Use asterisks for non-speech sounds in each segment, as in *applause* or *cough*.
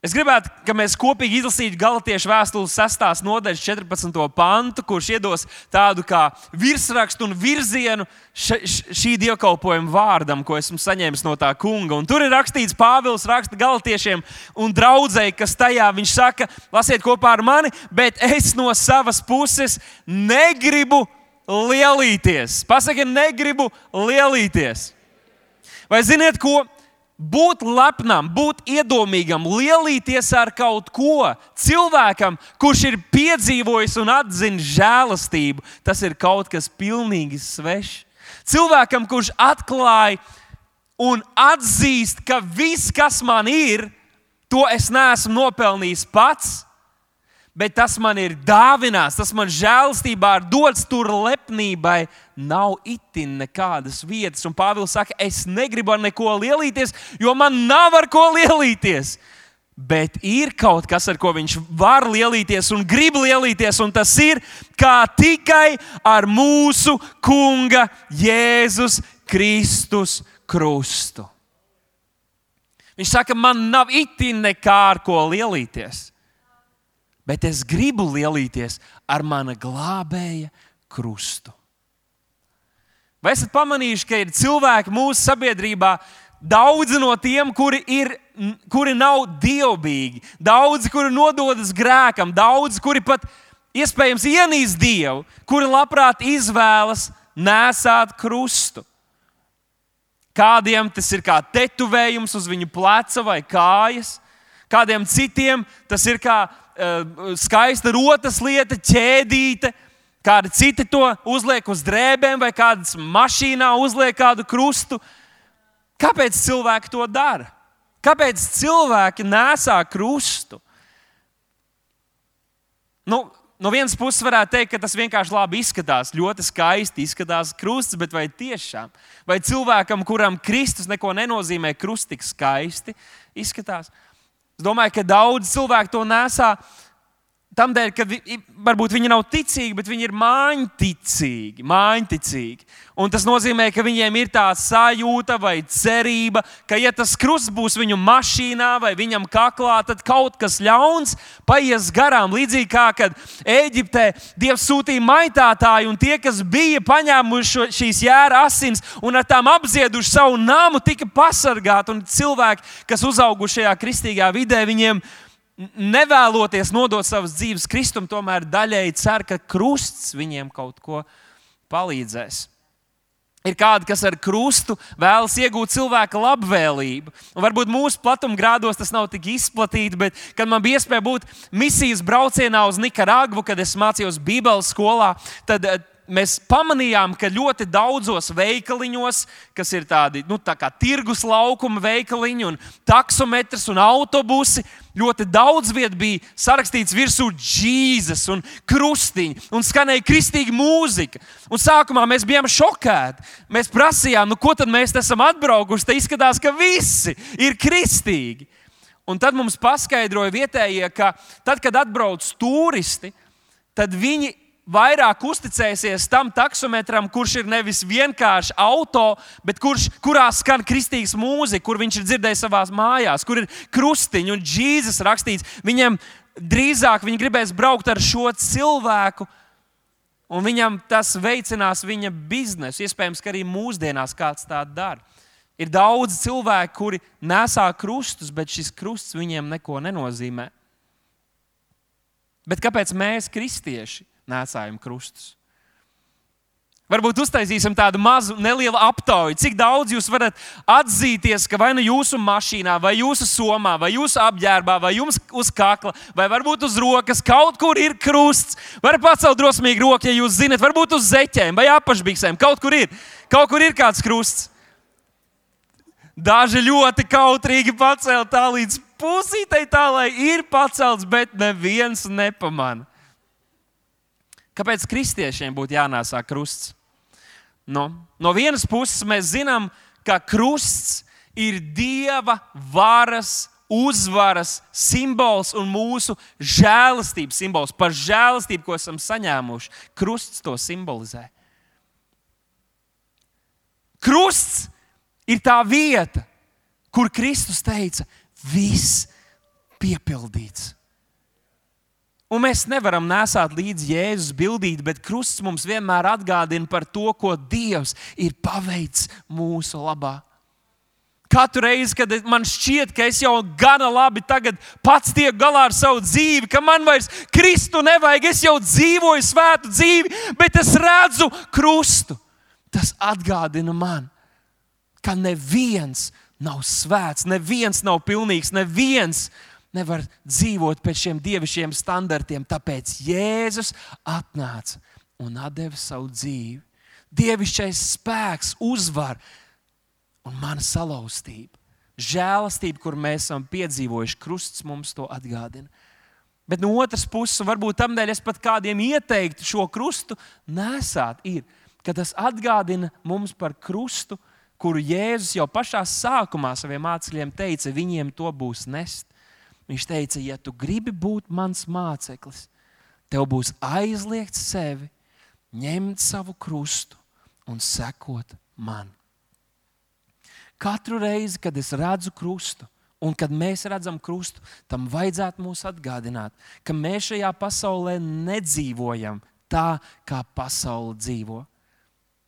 Es gribētu, lai mēs kopīgi izlasītu Galatiešu vēstules 6. nodaļas 14. pantu, kurš iedos tādu kā virsrakstu un virzienu šī dievkalpojuma vārdam, ko esmu saņēmis no tā kunga. Un tur ir rakstīts, Pāvils raksta Galatiešiem un draudzēji, kas tajā viņš saka, lasiet kopā ar mani, bet es no savas puses negribu lielīties. Pasakiet, negribu lielīties. Vai ziniet, ko? Būt lepnam, būt iedomīgam, lielīties ar kaut ko cilvēkam, kurš ir piedzīvojis un atzīst žēlastību, tas ir kaut kas pilnīgi svešs. Cilvēkam, kurš atklāja un atzīst, ka viss, kas man ir, to es neesmu nopelnījis pats, bet tas man ir dāvināts, tas man žēlstībā ir dots, tur lepnībai nav itin nekādas vietas. Un Pāvils saka, es negribu ar neko lielīties, jo man nav ar ko lielīties. Bet ir kaut kas, ar ko viņš var lielīties un grib lielīties, un tas ir kā tikai ar mūsu Kunga Jēzus Kristus krustu. Viņš saka, man nav itin nekā ar ko lielīties bet es gribu lielīties ar mana glābēja krustu. Vai esat pamanījuši, ka ir cilvēki mūsu sabiedrībā, daudzi no tiem, kuri, ir, kuri nav dievbijīgi, daudzi, kuri nododas grēkam, daudzi, kuri pat iespējams ienīst dievu, kuri labprāt izvēlas nesāt krustu. Kādiem tas ir kā tetovējums uz viņu pleca vai kājas, kādiem citiem tas ir kā skaista rotas lieta, ķēdīte. Kādi citi to uzliek uz drēbēm, vai kādas mašīnā uzliek kādu krustu. Kāpēc cilvēki to dara? Kāpēc cilvēki nesā krustu? Nu, no vienas puses, varētu teikt, ka tas vienkārši labi izskatās, ļoti skaisti izskatās krusts, bet vai tiešām? Vai cilvēkam, kuram Kristus neko nenozīmē, krusts tik skaisti izskatās? Es domāju, ka daudz cilvēku to nesā Tādēļ, ka vi, varbūt viņi nav ticīgi, bet viņi ir mājiņticīgi. mājiņticīgi. Un tas nozīmē, ka viņiem ir tā sajūta vai cerība, ka, ja tas krusts būs viņu mašīnā vai viņam kaklā, tad kaut kas ļauns paies garām. Līdzīgi kā kad Eģiptē Dievs sūtīja maitātāju, un tie, kas bija paņēmuši šo, šīs jēra asins un ar tām apzieduši savu namu, tika pasargāti. Un cilvēki, kas uzauguši šajā kristīgā vidē, viņiem ir nevēloties nodot savas dzīves Kristum, tomēr daļēji cer, ka krusts viņiem kaut ko palīdzēs. Ir kādi, kas ar krustu vēlas iegūt cilvēka labvēlību. Un varbūt mūsu platumgrādos tas nav tik izplatīts, bet, kad man bija iespēja būt misijas braucienā uz Nikaragvu, kad es mācījos Bībeles skolā, tad mēs pamanījām, ka ļoti daudzos veikaliņos, kas ir tādi nu, tā tirgus laukuma veikaliņi, un taksometrs un autobusi, ļoti daudz vietā bija sarakstīts virsū Jēzus un krustiņi, un skanēja kristīga mūzika. Un sākumā mēs bijām šokēti. Mēs prasījām, nu, ko tad mēs esam atbraukuši. Te izskatās, ka visi ir kristīgi. Un tad mums paskaidroja vietējie, ka tad, kad atbrauc turisti, tad viņi vairāk uzticēsies tam taksometram, kurš ir nevis vienkārši auto, bet kurš, kurā skan kristīgas mūzika, kur viņš ir dzirdējis savā mājās, kur ir krustiņi un Jēzus rakstīts. Viņam drīzāk viņi gribēs braukt ar šo cilvēku. Un viņam tas veicinās viņa biznesu. Iespējams, ka arī mūsdienās kāds tādu dara. Ir daudz cilvēku, kuri nesā krustus, bet šis krusts viņiem neko nenozīmē. Bet kāpēc mēs, kristieši, nēsājam krustus. Varbūt uztaisīsim tādu mazu, nelielu aptauju, cik daudz jūs varat atzīties, ka vai nu jūsu mašīnā, vai jūsu somā, vai jūsu apģērbā, vai jums uz kakla, vai varbūt uz rokas kaut kur ir krusts. Varat pacelt drosmīgi roku, ja jūs zinat, varbūt uz zeķēm vai apakšbiksēm. Kaut kur ir, kaut kur ir kāds krusts. Daži ļoti kautrīgi pacēla tā līdz pusītei, tā lai ir pacelts, bet neviens nepamanā. Kāpēc kristiešiem būtu jānēsā krusts? No, no vienas puses mēs zinām, ka krusts ir dieva varas, uzvaras simbols un mūsu žēlastības simbols. Par žēlastību, ko esam saņēmuši, krusts to simbolizē. Krusts ir tā vieta, kur Kristus teica, viss piepildīts. Un mēs nevaram nesāt līdzi Jēzus bildīt, bet krusts mums vienmēr atgādina par to, ko Dievs ir paveicis mūsu labā. Katru reizi, kad man šķiet, ka es jau gana labi pats tiek galā ar savu dzīvi, ka man vairs Kristu nevajag, es jau dzīvoju svētu dzīvi, bet es redzu krustu. Tas atgādina man, ka neviens nav svēts, neviens nav pilnīgs, neviens nevar dzīvot pēc šiem dievišķiem standartiem. Tāpēc Jēzus atnāca un deva savu dzīvi. Dievišķais spēks uzvar un mana salauztība. Žēlastība, kur mēs esam piedzīvojuši, krusts mums to atgādina. Bet no otras puses, varbūt tādēļ es pat kādiem ieteiktu šo krustu nesāt, ir, ka tas atgādina mums par krustu, kuru Jēzus jau pašā sākumā saviem mācekļiem teica, viņiem to būs nest. Viņš teica, ja tu gribi būt mans māceklis, tev būs aizliegts sevi, ņemt savu krustu un sekot man. Katru reizi, kad es redzu krustu, un kad mēs redzam krustu, tam vajadzētu mūs atgādināt, ka mēs šajā pasaulē nedzīvojam tā, kā pasaule dzīvo.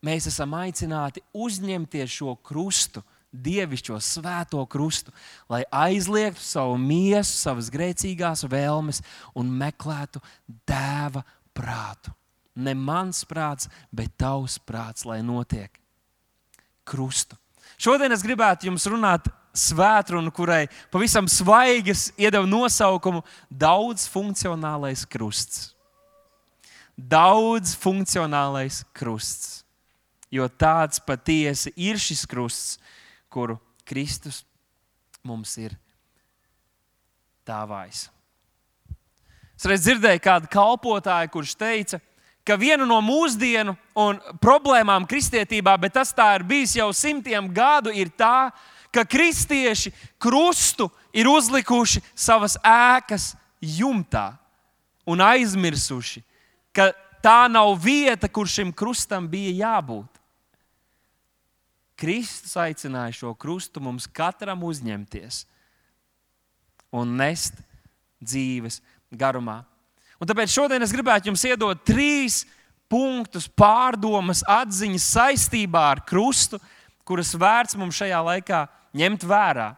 Mēs esam aicināti uzņemties šo krustu, dievišķo svēto krustu, lai aizliegtu savu miesu, savas grēcīgās vēlmes un meklētu dēva prātu. Ne mans prāts, bet tavs prāts, lai notiek krustu. Šodien es gribētu jums runāt svētrunu, kurai pavisam svaigas iedeva nosaukumu Daudz funkcionālais krusts. Daudz funkcionālais krusts. Jo tāds patiesi ir šis krusts, kuru Kristus mums ir dāvājis. Es reiz dzirdēju kādu kalpotāju, kurš teica, ka viena no mūsdienu problēmām kristietībā, bet tas tā ir bijis jau simtiem gadu, ir tā, ka kristieši krustu ir uzlikuši savas ēkas jumtā un aizmirsuši, ka tā nav vieta, kur šim krustam bija jābūt. Kristus aicināja šo krustu mums katram uzņemties un nest dzīves garumā. Un tāpēc šodien es gribētu jums iedot trīs punktus, pārdomas, atziņas saistībā ar krustu, kuras vērts mums šajā laikā ņemt vērā.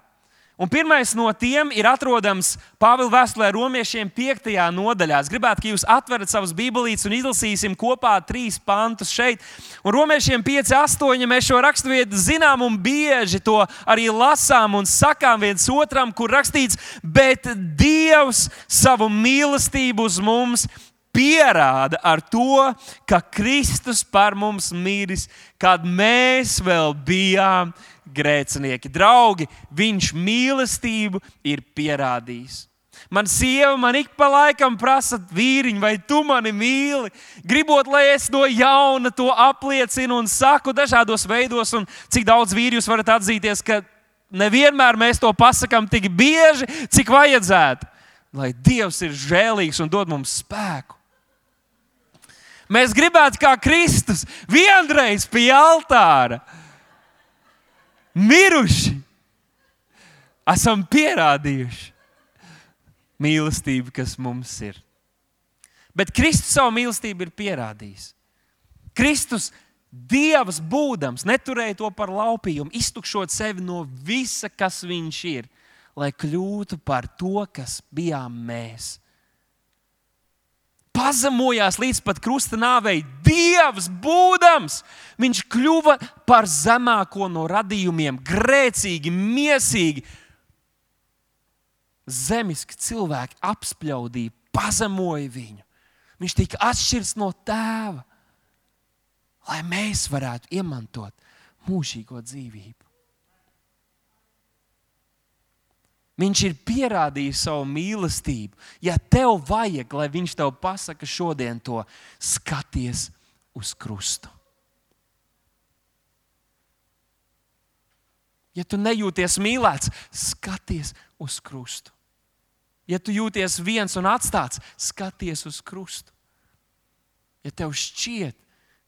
Un pirmais no tiem ir atrodams Pāvila vēstulē romiešiem 5. nodaļā. Es gribētu, ka jūs atverat savus bībelītes un izlasīsim kopā trīs pantus šeit. Un romiešiem 5, 8 mēs šo raksturvietu zinām un bieži to arī lasām un sakām viens otram, kur rakstīts, bet Dievs savu mīlestību uz mums pierāda ar to, ka Kristus par mums mīlis, kad mēs vēl bijām grēcinieki. Draugi, viņš mīlestību ir pierādījis. Man sieva man ik pa laikam prasa, vīriņ, vai tu mani mīli? Gribot, lai es no jauna to apliecinu un saku dažādos veidos, un cik daudz vīri jūs varat atzīties, ka nevienmēr mēs to pasakām tik bieži, cik vajadzētu. Lai Dievs ir žēlīgs un dod mums spēku. Mēs gribētu, kā Kristus, vienreiz pie altāra miruši, esam pierādījuši mīlestību, kas mums ir. Bet Kristus savu mīlestību ir pierādījis. Kristus, Dievs būdams, neturēja to par laupījumu, iztukšot sevi no visa, kas viņš ir, lai kļūtu par to, kas bijām mēs pazemojās līdz pat krusta nāvei. Dievs, būdams, viņš kļuva par zemāko no radījumiem, grēcīgi, miesīgi. Zemiski cilvēki apspļaudīja, pazemoja viņu. Viņš tika atšķirts no tēva, lai mēs varētu iemantot mūžīgo dzīvību. Viņš ir pierādījis savu mīlestību. Ja tev vajag, lai viņš tev pasaka šodien to, skaties uz krustu. Ja tu nejūties mīlēts, skaties uz krustu. Ja tu jūties viens un atstāts, skaties uz krustu. Ja tev šķiet,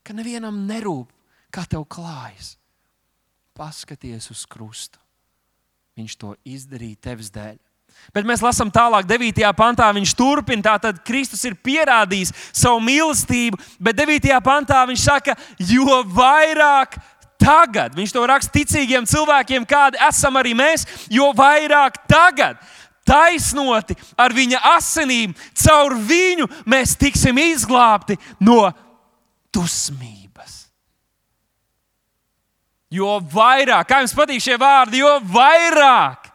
ka nevienam nerūp, kā tev klājas, paskaties uz krustu. Viņš to izdarīja tevis dēļ. Bet mēs lasām tālāk, 9. pantā viņš turpina. Tātad Kristus ir pierādījis savu mīlestību, bet 9. pantā viņš saka, jo vairāk tagad, viņš to raksta ticīgiem cilvēkiem, kādi esam arī mēs, jo vairāk tagad. Taisnoti ar viņa asinīm, caur viņu mēs tiksim izglābti no dusmības. Jo vairāk, kā jums patīk šie vārdi, jo vairāk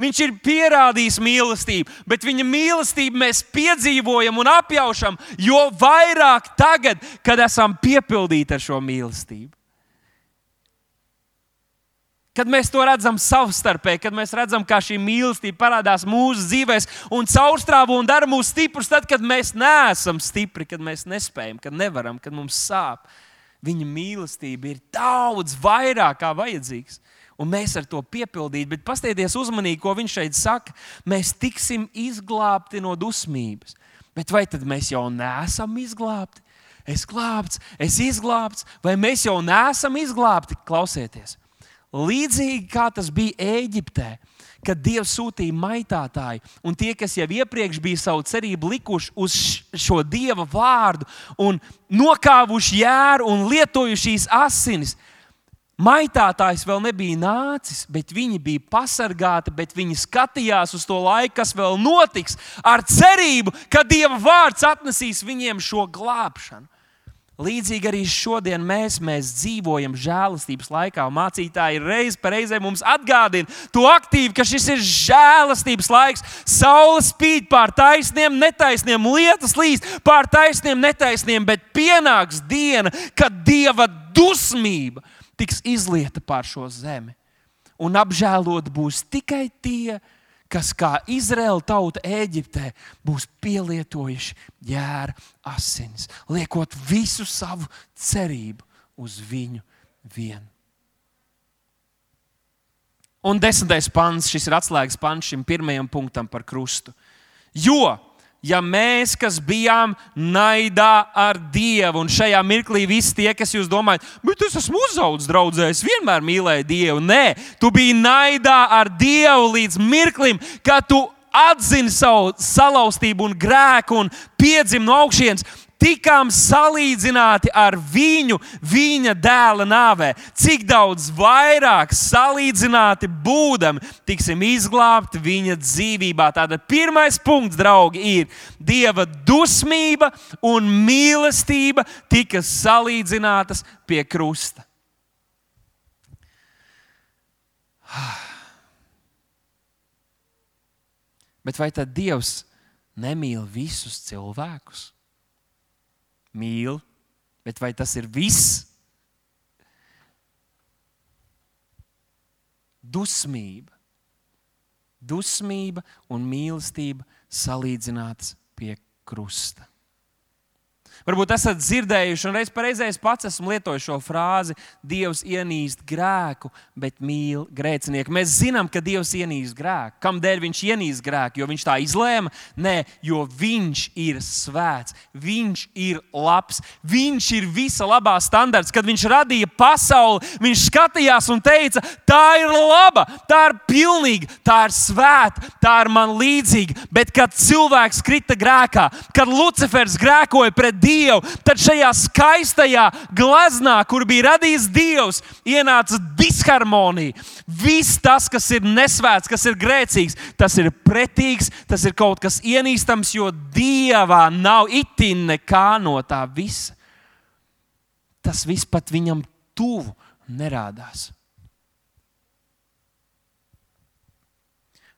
Viņš ir pierādījis mīlestību, bet viņa mīlestību mēs piedzīvojam un apjaušam, jo vairāk tagad, kad esam piepildīti ar šo mīlestību. Kad mēs to redzam savstarpēji, kad mēs redzam, kā šī mīlestība parādās mūsu dzīvēm un caurstrāvo un dara mūs stiprus, tad, kad mēs neesam stipri, kad mēs nespējam, kad nevaram, kad mums sāp. Viņa mīlestība ir daudz vairāk kā vajadzīgs un mēs ar to piepildīt. Bet pastieties uzmanīgi, ko viņš šeit saka. Mēs tiksim izglābti no dusmības. Bet vai tad mēs jau neesam izglābti? Es glābts, es izglābts, vai mēs jau neesam izglābti? Klausieties, līdzīgi kā tas bija Eģiptē, kad Dievs sūtīja maitātāju, un tie, kas jau iepriekš bija savu cerību likuši uz šo Dieva vārdu, un nokāvuši jēru un lietojuši šīs asinis, Maitātājs vēl nebija nācis, bet viņi bija pasargāti, bet viņi skatījās uz to laiku, kas vēl notiks, ar cerību, ka Dieva vārds atnesīs viņiem šo glābšanu. Līdzīgi arī šodien mēs, mēs dzīvojam žēlastības laikā. Mācītāji reiz pa reizē mums atgādina to aktīvi, ka šis ir žēlastības laiks. Saule spīd pār taisniem, netaisniem, lietas līst pār taisniem, netaisniem, bet pienāks diena, kad Dieva dusmība tiks izlieta pār šo zemi. Un apžēlot būs tikai tie, kas kā Izraēla tauta Eģiptē būs pielietojuši jēra asinis, liekot visu savu cerību uz viņu vienu. Un desmitais pants, šis ir atslēgas pants šim pirmajam punktam par krustu. Jo ja mēs, kas bijām naidā ar Dievu, un šajā mirklī visi tie, kas jūs domājat, bet es esmu uzaugusi draudzē, es vienmēr mīlēju Dievu. Nē, tu biji naidā ar Dievu līdz mirklim, kad tu atzini savu salauztību un grēku un piedzim no augšas tikām salīdzināti ar viņu, viņa dēla nāvē. Cik daudz vairāk salīdzināti būdami, tiksim izglābti viņa dzīvībā. Tātad pirmais punkts, draugi, ir Dieva dusmība un mīlestība tika salīdzinātas pie krusta. *sighs* Bet vai tad Dievs nemīl visus cilvēkus? Mīl, bet vai tas ir viss? Dusmība, dusmība un mīlestība salīdzināts pie krusta. Varbūt esat dzirdējuši, un reiz reizē es pats esmu lietojis šo frāzi: Dievs ienīst grēku, bet mīl grēcinieku. Mēs zinām, ka Dievs ienīst grēku. Kādēļ viņš ienīst grēku? Jo viņš tā izlēma? Nē, jo viņš ir svēts, viņš ir labs, viņš ir visa labā standarts. Kad viņš radīja pasauli, viņš skatījās un teica, tā ir laba, tā ir pilnīga, tā ir svēta, tā ir man līdzīga. Bet kad cilvēks krita grēkā, kad Lucifers grēkoja pret Dievu, Dievu, tad šajā skaistajā gleznā, kur bija radījis Dievs, ienāca disharmonija. Viss tas, kas ir nesvēts, kas ir grēcīgs, tas ir pretīgs, tas ir kaut kas ienīstams, jo Dievā nav itin nekā no tā visa. Tas viss pat viņam tuvu nerādās.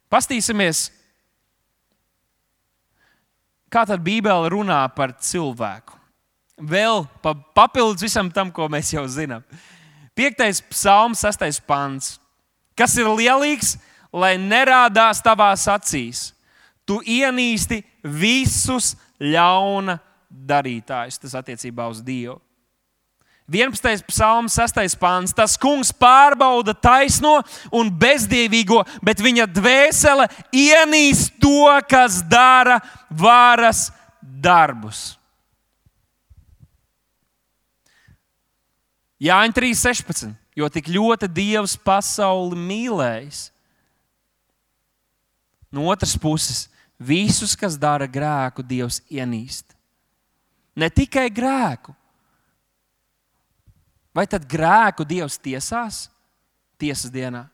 Pastīsimies, kā tad Bībele runā par cilvēku. Vēl pa, papildus visam tam, ko mēs jau zinām. Piektais psalms, sastais pants. Kas ir lielīgs, lai nerādās tavās acīs? Tu ienīsti visus ļauna darītājus. Tas attiecībā uz Dievu. 11. psalms, 6. pāns. Tas kungs pārbauda taisno un bezdievīgo, bet viņa dvēsele ienīst to, kas dara varas darbus. Jāņa 3.16. Jo tik ļoti Dievs pasauli mīlējis, No otras puses, visus, kas dara grēku, Dievs ienīst. Ne tikai grēku. Vai tad grēku Dievs tiesās tiesas dienā?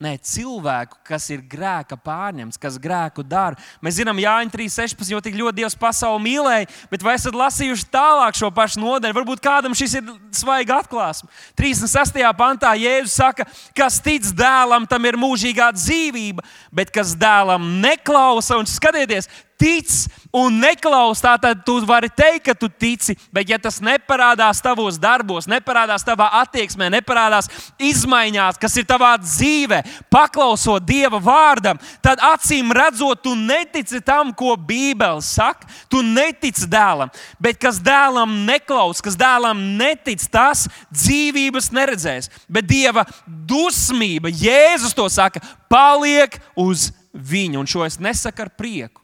Nē, cilvēku, kas ir grēka pārņemts, kas grēku dara. Mēs zinām, Jānis 3.16, jo tik ļoti Dievs pasauli mīlēja, bet vai esat lasījuši tālāk šo pašu nodaļu? Varbūt kādam šis ir svaigs atklāsme. 36. pantā Jēzus saka, kas tic dēlam, tam ir mūžīgā dzīvība, bet kas dēlam neklausa un skatieties, tic un neklausās, tad tu vari teikt, ka tu tici, bet ja tas neparādās tavos darbos, neparādās tavā attieksmē, neparādās izmaiņās, kas ir tavā dzīvē, paklausot Dieva vārdam, tad acīm redzot, tu netici tam, ko Bībele saka. Tu netici dēlam, bet kas dēlam neklausās, kas dēlam netic, tas dzīvības neredzēs. Bet Dieva dusmība, Jēzus to saka, paliek uz viņu, un šo es nesaku ar prieku.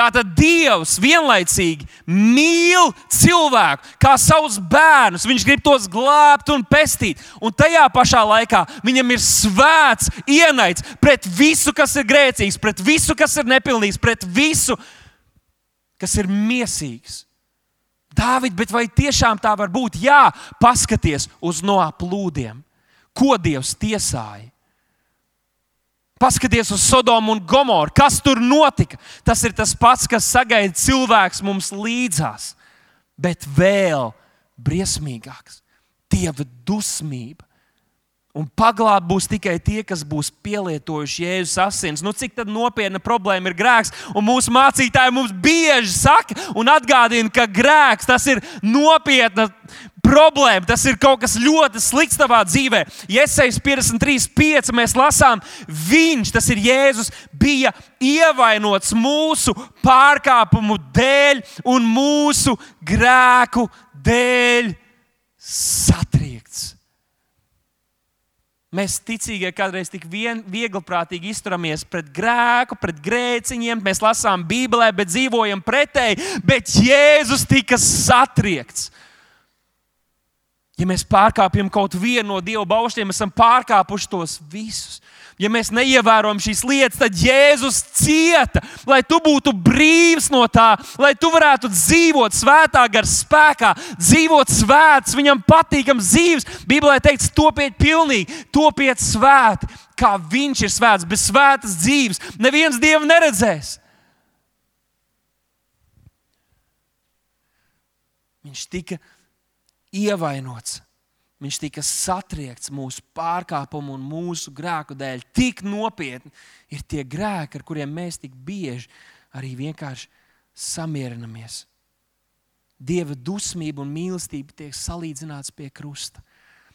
Tātad Dievs vienlaicīgi mīl cilvēku kā savus bērnus. Viņš grib tos glābt un pestīt. Un tajā pašā laikā viņam ir svēts ienaids pret visu, kas ir grēcīgs, pret visu, kas ir nepilnīgs, pret visu, kas ir miesīgs. Dāvid, bet vai tiešām tā var būt? Jā, paskaties uz no plūdiem. Ko Dievs tiesāja? Paskaties uz Sodomu un Gomoru. Kas tur notika? Tas ir tas pats, kas sagaida cilvēks mums līdzās. Bet vēl briesmīgāks - dieva dusmība. Un paglābt būs tikai tie, kas būs pielietojuši Jēzus asins. Nu, cik nopietna problēma ir grēks? Un mūsu mācītāji mums bieži saka un atgādina, ka grēks tas ir nopietna problēma, tas ir kaut kas ļoti slikts tavā dzīvē. Iesaistīt 53.5. mēs lasām, viņš, tas ir Jēzus, bija ievainots mūsu pārkāpumu dēļ un mūsu grēku dēļ satriekts. Mēs ticīgie kādreiz tik vien, viegliprātīgi izturamies pret grēku, pret grēciņiem. Mēs lasām Bībelē, bet dzīvojam pretēji. Bet Jēzus tika satriekts. Ja mēs pārkāpjam kaut vienu no Dieva baušļiem, esam pārkāpuši tos visus. Ja mēs neievērojam šīs lietas, tad Jēzus cieta, lai tu būtu brīvs no tā, lai tu varētu dzīvot svētā gara spēkā, dzīvot svēts, viņam patīkams dzīves. Bībelē teikts, topiet pilnīgi, topiet svēti, kā viņš ir svēts, bez svētas dzīves. Neviens dievu neredzēs. Viņš tika ievainots. Viņš tika satriekts mūsu pārkāpumu un mūsu grēku dēļ. Tik nopietni ir tie grēki, ar kuriem mēs tik bieži arī vienkārši samierinamies. Dieva dusmība un mīlestība tiek salīdzināts pie krusta.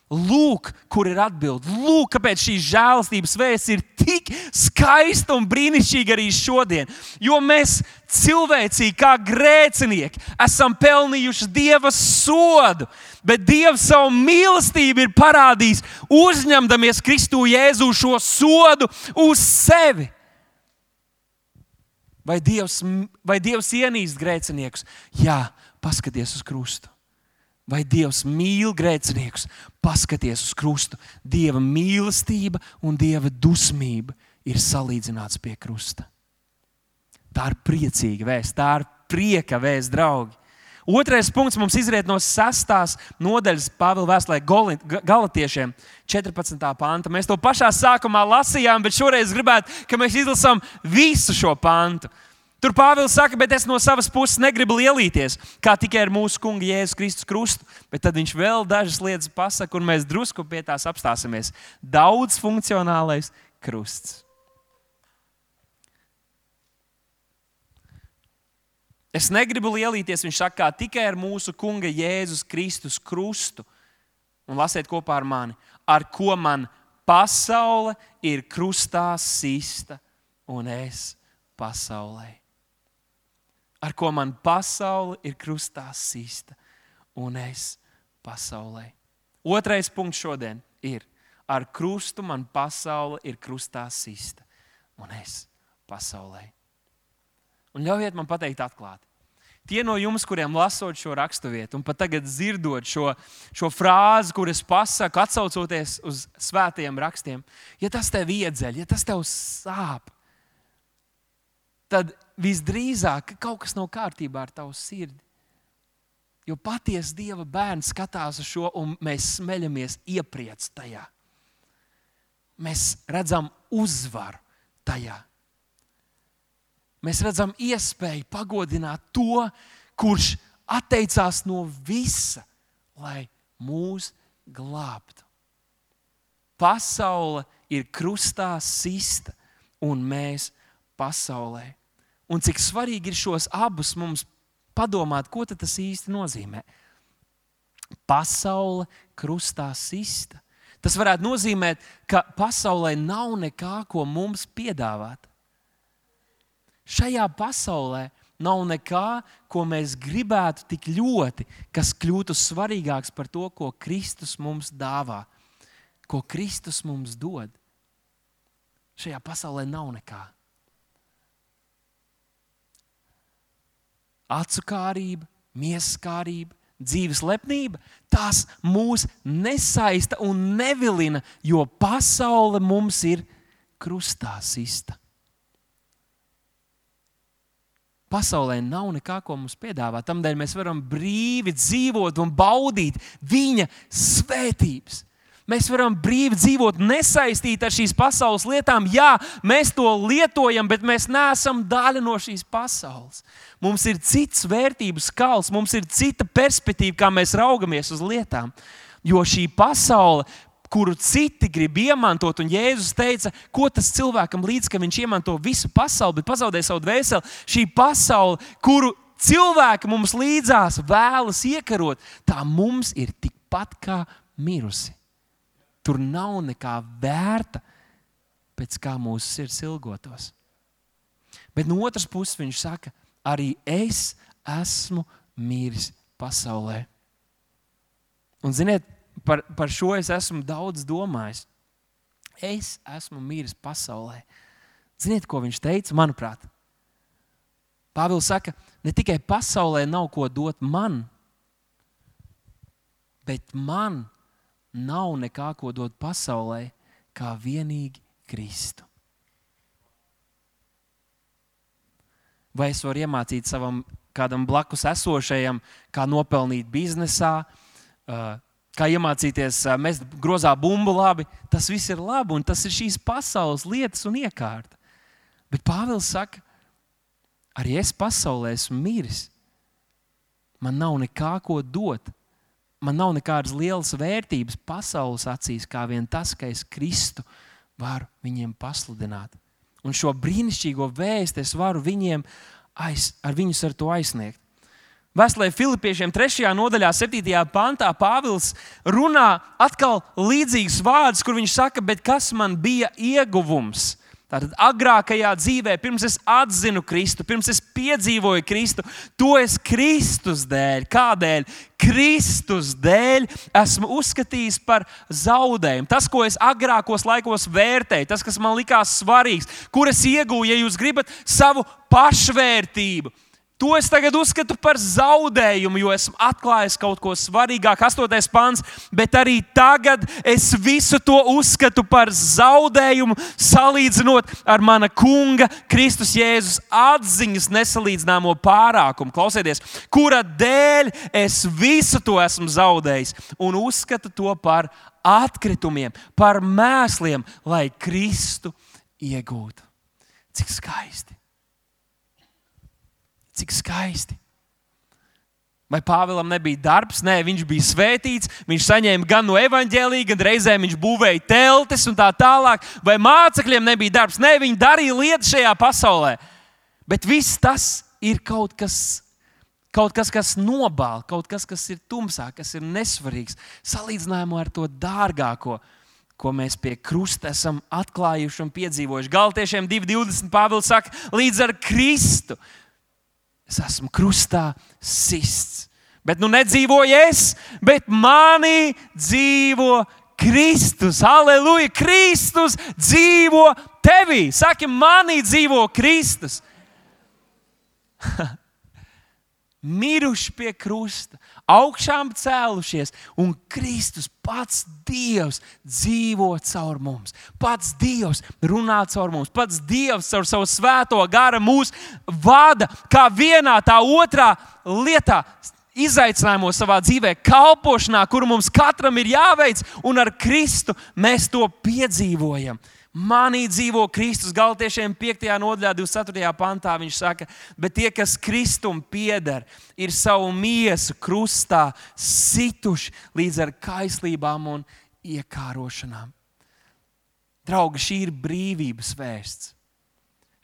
Lūk, kur ir atbilde. Lūk, kāpēc šī žēlastības vēsts ir tik skaista un brīnišķīga arī šodien. Jo mēs cilvēcīgi, kā grēcinieki, esam pelnījuši Dieva sodu, bet Dievs savu mīlestību ir parādījis, uzņemdamies Kristu Jēzu šo sodu uz sevi. Vai Dievs, vai Dievs ienīst grēciniekus? Jā, paskaties uz krustu. Vai Dievs mīl grēciniekus? Paskaties uz krustu. Dieva mīlestība un Dieva dusmība ir salīdzināts pie krusta. Tā ir priecīga vēsts, tā ir prieka vēsts, draugi. Otrais punkts mums izriet no sestās nodaļas Pāvila vēstulē Galatiešiem, 14. panta. Mēs to pašā sākumā lasījām, bet šoreiz gribētu, ka mēs izlasām visu šo pantu. Tur Pāvils saka, bet es no savas puses negribu lielīties, kā tikai ar mūsu kungu Jēzus Kristus krustu. Bet tad viņš vēl dažas lietas pasaka, un mēs drusku pie tās apstāsimies. Daudz funkcionālais krusts. Es negribu lielīties, viņš saka, tikai ar mūsu kunga Jēzus Kristus krustu. Un lasiet kopā ar mani, ar ko man pasaule ir krustā sista un es pasaulē ar ko man pasaule ir krustā sista, un es pasaulē. Otrais punkts šodien ir, ar krustu man pasaule ir krustā sista, un es pasaulē. Un ļaujiet man pateikt atklāti. Tie no jums, kuriem lasot šo raksturvietu, un pat tagad dzirdot šo, šo frāzi, kuras pasaku, atcaucoties uz svētajiem rakstiem, ja tas tev iedzeļ, ja tas tev sāp, tad visdrīzāk kaut kas nav kārtībā ar tavu sirdi. Jo patiesi Dieva bērns skatās uz šo, un mēs smeļamies iepriec tajā. Mēs redzam uzvaru tajā mēs redzam iespēju pagodināt to, kurš atteicās no visa, lai mūs glābtu. Pasaule ir krustā sista, un mēs pasaulē. Un cik svarīgi ir šos abus mums padomāt, ko tas īsti nozīmē. Pasaule krustā sista. Tas varētu nozīmēt, ka pasaulē nav nekā, ko mums piedāvāt. Šajā pasaulē nav nekā, ko mēs gribētu tik ļoti, kas kļūtu svarīgāks par to, ko Kristus mums dāvā, ko Kristus mums dod. Šajā pasaulē nav nekā. Acu kārība, miesas kārība, dzīves lepnība, tās mūs nesaista un nevilina, jo pasaule mums ir krustā sista. Pasaulē nav nekā, ko mums piedāvāt. Tādēļ mēs varam brīvi dzīvot un baudīt viņa svētības. Mēs varam brīvi dzīvot, nesaistīti ar šīs pasaules lietām. Jā, mēs to lietojam, bet mēs neesam daļa no šīs pasaules. Mums ir cits vērtību skals, mums ir cita perspektīva, kā mēs raugamies uz lietām. Jo šī pasaule kuru citi grib izmantot. Un Jēzus teica, ko tas cilvēkam līdz, ka viņš izmanto visu pasauli, bet pazaudē savu dvēseli. Šī pasaule, kuru cilvēki mums līdzās vēlas iekarot, tā mums ir tikpat kā mirusi. Tur nav nekā vērta, pēc kā mūsu sirds ilgotos. Bet no otras puses viņš saka, arī es esmu miris pasaulē. Un, ziniet, par, par šo es esmu daudz domājis. Es esmu miris pasaulē. Ziniet, ko viņš teica? Manuprāt, Pāvils saka, ne tikai pasaulē nav ko dot man, bet man nav nekā ko dot pasaulē, kā vienīgi Kristu. Vai es varu iemācīt savam kādam blakus esošajam, kā nopelnīt biznesā, kā iemācīties mest grozā bumbu labi, tas viss ir labi un tas ir šīs pasaules lietas un iekārta. Bet Pāvils saka, arī es pasaulē esmu miris. Man nav nekā ko dot. Man nav nekādas lielas vērtības pasaules acīs, kā vien tas, ka es Kristu varu viņiem pasludināt. Un šo brīnišķīgo vēstu es varu viņiem aiz, ar viņus ar to aizsniegt. Vēstulē Filipiešiem 3. nodaļā, 7. pantā Pāvils runā atkal līdzīgus vārdus, kur viņš saka, bet kas man bija ieguvums? Tātad agrākajā dzīvē, pirms es atzinu Kristu, pirms es piedzīvoju Kristu, to es Kristus dēļ, kādēļ? Kristus dēļ esmu uzskatījis par zaudējumu. Tas, ko es agrākos laikos vērtēju, tas, kas man likās svarīgs, kur es iegūju, ja jūs gribat, savu pašvērtību To es tagad uzskatu par zaudējumu, jo esmu atklājis kaut ko svarīgāku, 8. pāns, bet arī tagad es visu to uzskatu par zaudējumu, salīdzinot ar mana kunga, Kristus Jēzus atziņas nesalīdzināmo pārākumu. Klausieties, kura dēļ es visu to esmu zaudējis un uzskatu to par atkritumiem, par mēsliem, lai Kristu iegūtu. Cik skaisti! Cik skaisti! Vai Pāvēlam nebija darbs? Nē, viņš bija svētīts. Viņš saņēma gan no evaņģēlīja, gan reizē viņš būvēja teltis un tā tālāk. Vai mācekļiem nebija darbs? Nē, viņi darīja lietas šajā pasaulē. Bet viss tas ir kaut kas, kaut kas, kas nobāla, kaut kas, kas ir tumsā, kas ir nesvarīgs. Salīdzinājumā ar to dārgāko, ko mēs pie krusta esam atklājuši un piedzīvojuši. Galtiešiem 2,20 Pāvils saka, līdz ar Kristu Es esmu krustā sists. Bet nu nedzīvoju es, bet manī dzīvo Kristus. Aleluja! Kristus dzīvo tevī. Saki, manī dzīvo Kristus. *laughs* miruši pie krusta, augšām cēlušies, un Kristus pats Dievs dzīvo caur mums. Pats Dievs runā caur mums, pats Dievs caur savu svēto garu mūs vada kā vienā, tā otrā lietā. Izaicinājumos savā dzīvē, kalpošanā, kuru mums katram ir jāveic, un ar Kristu mēs to piedzīvojam. Manī dzīvo Kristus. Galtiešiem 5. nodaļā, 24. pantā viņš saka, bet tie, kas Kristum pieder, ir savu miesu krustā situši līdz ar kaislībām un iekārošanām. Draugi, šī ir brīvības vēsts.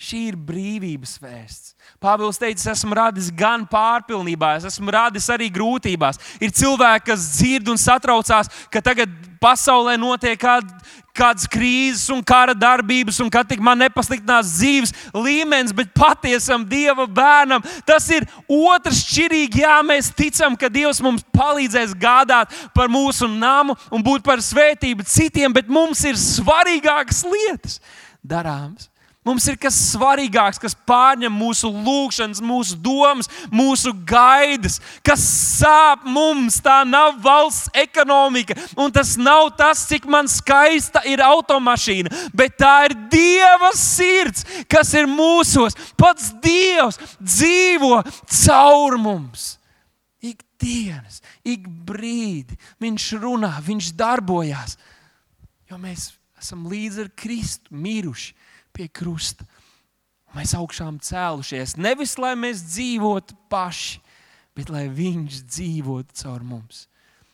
Šī ir brīvības vēsts. Pāvils teica, es esmu radis gan pārpilnībā, es esmu radis arī grūtībās. Ir cilvēki, kas dzird un satraucās, ka tagad pasaulē notiek kād, kādas krīzes un kara darbības, un ka tik man nepasliktinās dzīves līmenis, bet patiesam Dieva bērnam tas ir otrs šķirīgi. Jā, mēs ticam, ka Dievs mums palīdzēs gādāt par mūsu namu un būt par svētību citiem, bet mums ir svarīgākas lietas darāmas. Mums ir kas svarīgāks, kas pārņem mūsu lūgšanas, mūsu domas, mūsu gaidas, kas sāp mums. Tā nav valsts ekonomika, un tas nav tas, cik man skaista ir automašīna, bet tā ir Dieva sirds, kas ir mūsos. Pats Dievs dzīvo caur mums. Ikdienas, ik brīdi Viņš runā, Viņš darbojas, jo mēs esam līdzi ar Kristu miruši pie krusta. Mēs augšām cēlušies. Nevis lai mēs dzīvotu paši, bet lai Viņš dzīvotu caur mums.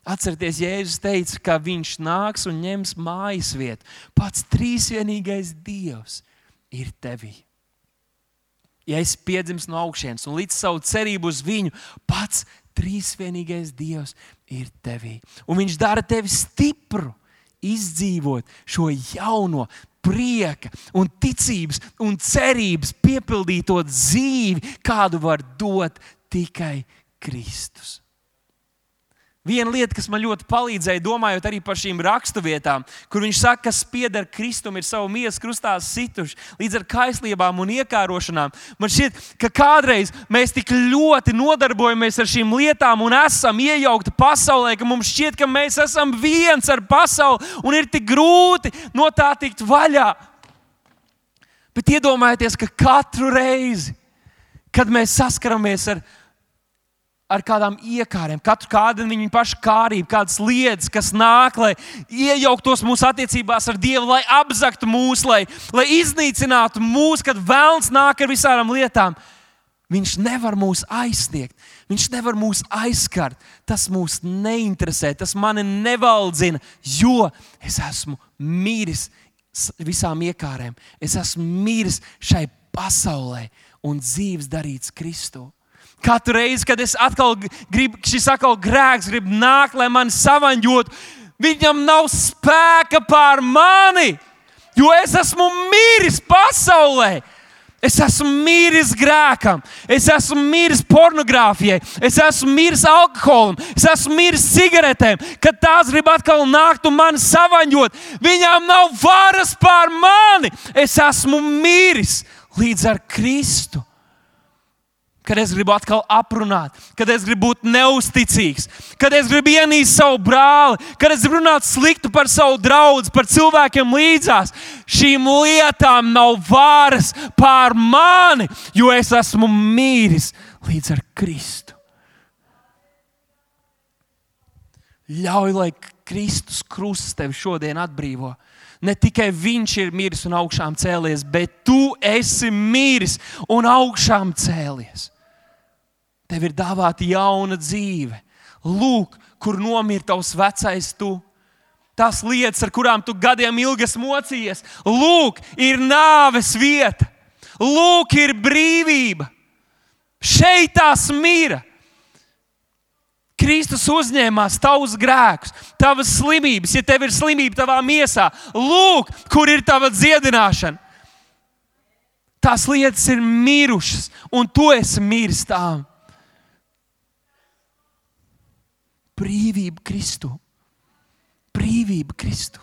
Atcerieties, Jēzus teica, ka Viņš nāks un ņems mājas vietu. Pats trīsvienīgais Dievs ir tevī. Ja es piedzimstu no augšas un līdz savu cerību uz viņu, pats trīsvienīgais Dievs ir tevī. Un Viņš dara tevi stipru izdzīvot šo jauno, prieka, un ticības un cerības piepildīto dzīvi, kādu var dot tikai Kristus. Viena lieta, kas man ļoti palīdzēja, domājot arī par šīm raksturvietām, kur viņš saka, kas pieder Kristum, ir savu miesu krustā situši līdz ar kaislībām un iekārošanām. Man šķiet, ka kādreiz mēs tik ļoti nodarbojamies ar šīm lietām un esam iejaukti pasaulē, ka mums šķiet, ka mēs esam viens ar pasauli un ir tik grūti no tā tikt vaļā. Bet iedomājieties, ka katru reizi, kad mēs saskaramies ar viņu, ar kādām iekārēm, katru kādu viņa pašu kārību, kādas lietas, kas nāk, lai iejauktos mūsu attiecībās ar Dievu, lai apzaktu mūs, lai, lai iznīcinātu mūs, kad vēlns nāk ar visām lietām. Viņš nevar mūs aizsniegt, viņš nevar mūs aizskart. Tas mūs neinteresē, tas mani nevaldzina, jo es esmu mīris visām iekārēm. Es esmu mīris šai pasaulē un dzīves darīts Kristus. Katru reizi, kad es atkal gribu, šis atkal grēks grib nākt, lai mani savaņģotu, viņam nav spēka pār mani, jo es esmu mīris pasaulē. Es esmu mīris grēkam, es esmu mīris pornogrāfijai, es esmu mīris alkoholam, es esmu mīris cigaretēm. Kad tās grib atkal nākt un mani savaņot, viņām nav varas pār mani. Es esmu mīris līdz ar Kristu kad es gribu atkal aprunāt, kad es gribu būt neusticīgs, kad es gribu ienīst savu brāli, kad es gribu runāt sliktu par savu draugu, par cilvēkiem līdzās. Šīm lietām nav varas pār mani, jo es esmu mīris līdz ar Kristu. Ļauj, lai Kristus krusts tevi šodien atbrīvo. Ne tikai viņš ir miris un augšām cēlies, bet tu esi miris un augšām cēlies. Tev ir dāvāta jauna dzīve. Lūk, kur nomira tavs vecais tu. Tās lietas, ar kurām tu gadiem ilgi mocījies, lūk, ir nāves vieta. Lūk, ir brīvība. Šeit tās mira. Kristus uzņēmās tavus grēkus, tavas slimības, ja tev ir slimība tavā miesā. Lūk, kur ir tava dziedināšana. Tās lietas ir mirušas, un tu esi miris tām. Brīvība Kristu. Brīvība Kristu.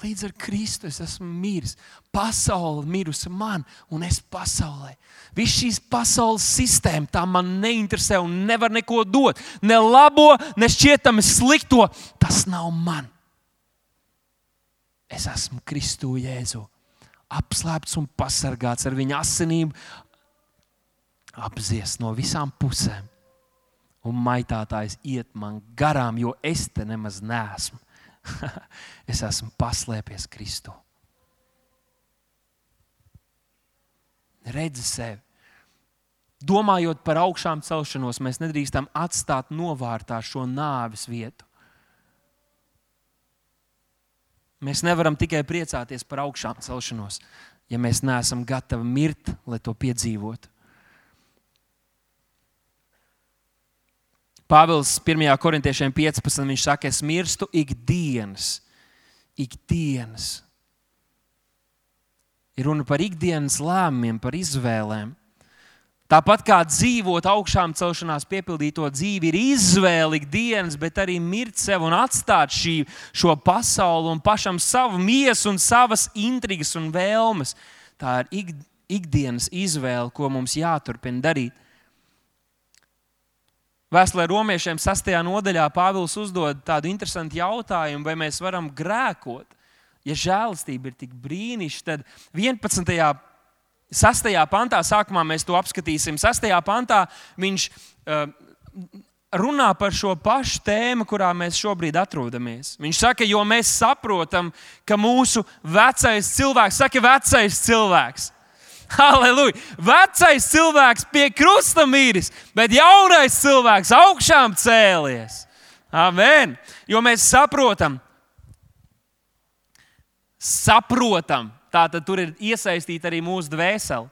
Līdz ar Kristu es esmu miris. Pasaule mirusi man, un es pasaulē. Viss šīs pasaules sistēma tā man neinteresē un nevar neko dot. Ne labo, ne šķietami slikto. Tas nav man. Es esmu Kristu Jēzu. Apslēpts un pasargāts ar viņa asinīm, apzies no visām pusēm. Un maitātājs iet man garām, jo es te nemaz neesmu. *laughs* es esmu paslēpies Kristu. Redzi sevi. Domājot par augšām celšanos, mēs nedrīkstam atstāt novārtā šo nāves vietu. Mēs nevaram tikai priecāties par augšām celšanos, ja mēs neesam gatavi mirt, lai to piedzīvotu. Pāvils 1. korintiešiem 15. viņš saka, es mirstu ikdienas. Ikdienas. Ir runa par ikdienas lēmumiem, par izvēlēm. Tāpat kā dzīvot augšām celšanās, piepildīto dzīvi, ir izvēle ikdienas, bet arī mirt sev un atstāt šī, šo pasauli un pašam savu miesu un savas intrigas un vēlmes. Tā ir ik, ikdienas izvēle, ko mums jāturpina darīt. Vēstulē romiešiem 6. nodaļā Pāvils uzdod tādu interesantu jautājumu, vai mēs varam grēkot. Ja žēlastība ir tik brīnišķīga, tad 11. 6. pantā, sākumā mēs to apskatīsim. 6. pantā viņš uh, runā par šo pašu tēmu, kurā mēs šobrīd atrodamies. Viņš saka, jo mēs saprotam, ka mūsu vecais cilvēks, saka, vecais cilvēks, *laughs* Halleluja! Vecais cilvēks pie krusta mīris, bet jaunais cilvēks augšām cēlies. Amen! Jo mēs saprotam, saprotam, tā tad tur ir iesaistīta arī mūsu dvēsele.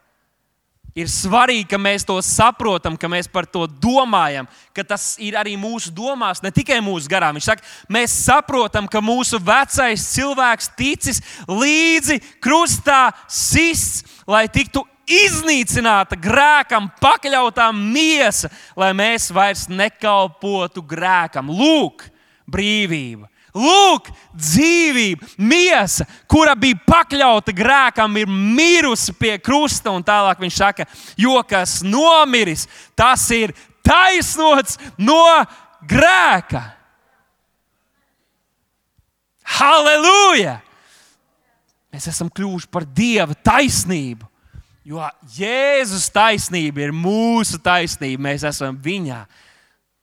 Ir svarīgi, ka mēs to saprotam, ka mēs par to domājam, ka tas ir arī mūsu domās, ne tikai mūsu garā. Viņš saka, mēs saprotam, ka mūsu vecais cilvēks ticis līdzi krustā sists, lai tiktu iznīcināta grēkam, pakļautā miesa, lai mēs vairs nekalpotu grēkam. Lūk, brīvība! Lūk, dzīvība, miesa, kura bija pakļauta grēkam, ir mirusi pie krusta. Un tālāk viņš saka, jo kas nomiris, tas ir taisnots no grēka. Halleluja! Mēs esam kļuvuši par Dieva taisnību. Jo Jēzus taisnība ir mūsu taisnība. Mēs esam viņā.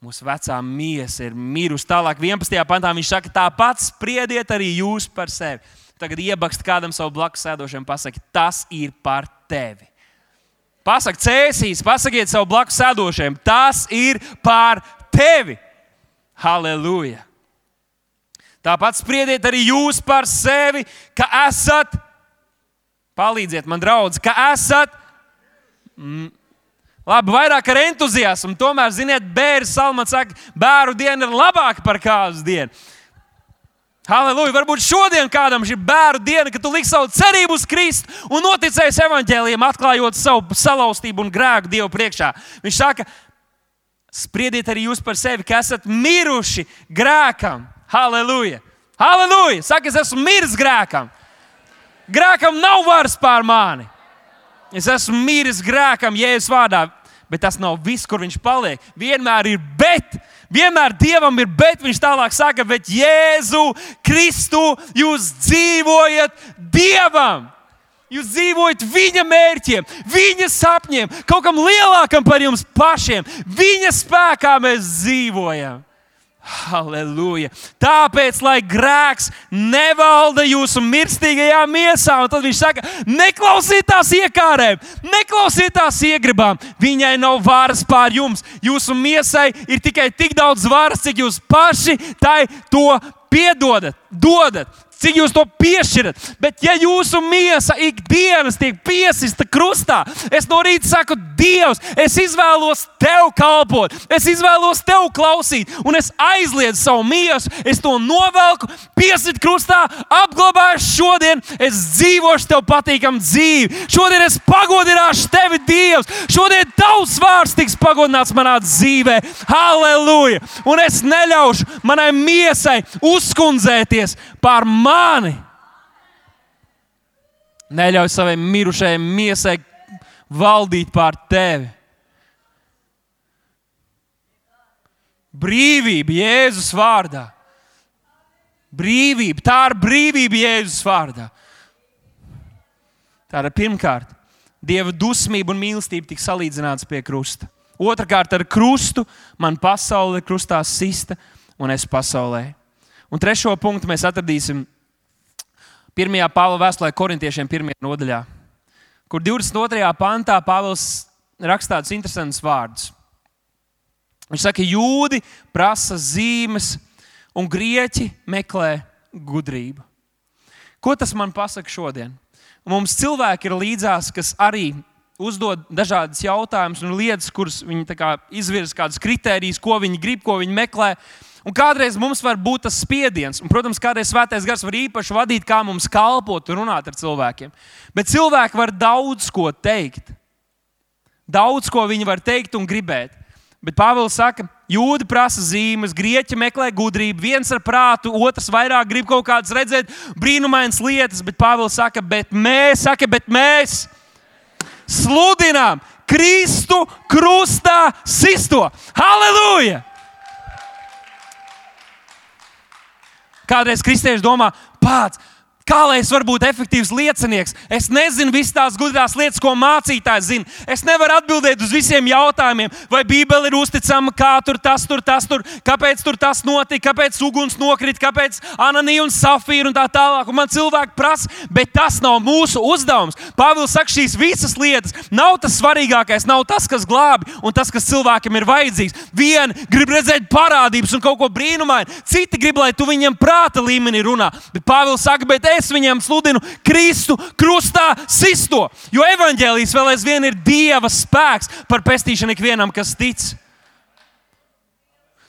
Mūsu vecā miesa ir mirusi. Tālāk, 11. pantā viņš saka, tāpat spriediet arī jūs par sevi. Tagad iebakst kādam savu blakus sēdošiem, pasaki, tas ir par tevi. Pasakiet, cēsīs, pasakiet savu blakus sēdošiem, tas ir par tevi. Halleluja! Tāpat spriediet arī jūs par sevi, ka esat, palīdziet man, draugs, ka esat. Mm, Labi, vairāk ar entuziasmu. Tomēr, ziniet, bērnu salmā saka, bērnu diena ir labāka par kāzu dienu. Halleluja! Varbūt šodien kādam ir bērnu diena, kad tu liksi savu cerību uz Kristu un noticēsi evaņģēliem, atklājot savu salauztību un grēku Dievu priekšā. Viņš saka, spriediet arī jūs par sevi, ka esat miruši grēkam. Halleluja! Halleluja! Saka, es esmu miris grēkam. Grēkam nav varas pār mani. Es esmu miris grēkam, Jēzus vārdā. Bet tas nav viss, kur viņš paliek. Vienmēr ir bet. Vienmēr Dievam ir bet. Viņš tālāk saka, bet Jēzu Kristu jūs dzīvojat Dievam. Jūs dzīvojat viņa mērķiem, viņa sapņiem, kaut kam lielākam par jums pašiem. Viņa spēkā mēs dzīvojam. Halleluja! Tāpēc, lai grēks nevalda jūsu mirstīgajā miesā, un tad viņš saka, neklausiet tās iekārēm, neklausiet tās iegribām. Viņai nav varas pār jums. Jūsu miesai ir tikai tik daudz varas, cik jūs paši tai to piedodat, dodat cik jūs to piešķirat. Bet, ja jūsu miesa ikdienas tiek piesista krustā, es no rīta saku, Dievs, es izvēlos tev kalpot, es izvēlos tev klausīt, un es aizliedzu savu miesu, es to novelku, piesit krustā, apglabāju šodien, es dzīvošu tev patīkamu dzīvi. Šodien es pagodināšu tevi, Dievs. Šodien tavs vārds tiks pagodināts manā dzīvē. Halleluja! Un es neļaušu manai miesai uzkundzēties par mani. Neļauj savai mirušajai miesai valdīt pār tevi. Brīvība Jēzus vārdā. Brīvība, tā ir brīvība Jēzus vārdā. Tā ir pirmkārt, Dieva dusmība un mīlestība tika salīdzināts pie krusta. Otrakārt, ar krustu man pasaule krustā sista, un es pasaulē. Un trešo punktu mēs atradīsim 1. Pāvila vēstulē korintiešiem, 1. nodaļā, kur 22. pantā Pāvils raksta tādus interesantus vārdus. Viņš saka, ka jūdi prasa zīmes, un grieķi meklē gudrību. Ko tas man pasaka šodien? Mums cilvēki ir līdzās, kas arī uzdod dažādas jautājumus un lietas, kuras viņi izvirza, kādas kritērijas, ko viņi grib, ko viņi meklē. Un kādreiz mums var būt tas spiediens, un, protams, kādreiz svētais gars var īpaši vadīt, kā mums kalpot un runāt ar cilvēkiem. Bet cilvēki var daudz ko teikt. Daudz ko viņi var teikt un gribēt. Bet Pāvils saka, jūdi prasa zīmes, grieķi meklē gudrību, viens ar prātu, otrs vairāk grib kaut kādas redzēt, brīnumainas lietas. Bet Pāvils saka, bet mēs, saka, bet mēs sludinām Kristu krustā sisto. Halleluja! Kādreiz kristieši domā, pats Kā lai es varu būt efektīvs liecinieks? Es nezinu visas tās gudrās lietas, ko mācītājs zina. Es nevaru atbildēt uz visiem jautājumiem, vai Bībele ir uzticama, kā tur tas, tur tas, tur, kāpēc tur tas notika, kāpēc uguns nokrita, kāpēc Ananija un Safīra un tā tālāk. Un man cilvēki prasa, bet tas nav mūsu uzdevums. Pāvils saka, šīs visas lietas nav tas svarīgākais, nav tas, kas glābi un tas, kas cilvēkam ir vajadzīgs. Vieni grib redzēt parādības un kaut ko brīnumainu, citi grib, lai tu viņiem prāta līmenī runā. Bet Pāvils saka, bet es viņam sludinu Kristu krustā sisto. Jo evaņģēlijas vēl aizvien ir Dieva spēks par pestīšanu ikvienam, kas tic.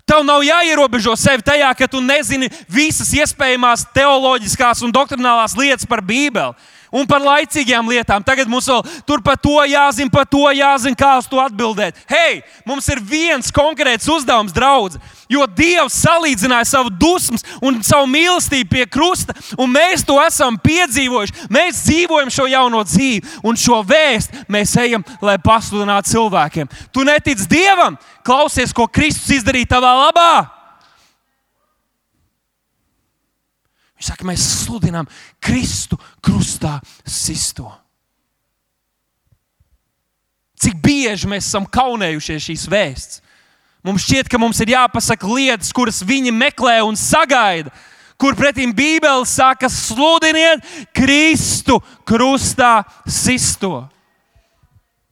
Tev nav jāierobežo sevi tajā, ka tu nezini visas iespējamās teoloģiskās un doktrinālās lietas par Bībeli un par laicīgām lietām. Tagad mums vēl tur par to jāzina, par to jāzina, kā uz to atbildēt. Hei, mums ir viens konkrēts uzdevums, draugs. Jo Dievs salīdzināja savu dusmu un savu mīlestību pie krusta, un mēs to esam piedzīvojuši. Mēs dzīvojam šo jauno dzīvi, un šo vēstu mēs ejam, lai pasludinātu cilvēkiem. Tu netici Dievam, klausies, ko Kristus izdarīja tavā labā. Viņš saka, mēs sludinām Kristu krustā sisto. Cik bieži mēs esam kaunējušies šīs vēsts? Mums šķiet, ka mums ir jāpasaka lietas, kuras viņi meklē un sagaida. Kur pretim Bībele saka, sludiniet Kristu krustā sisto.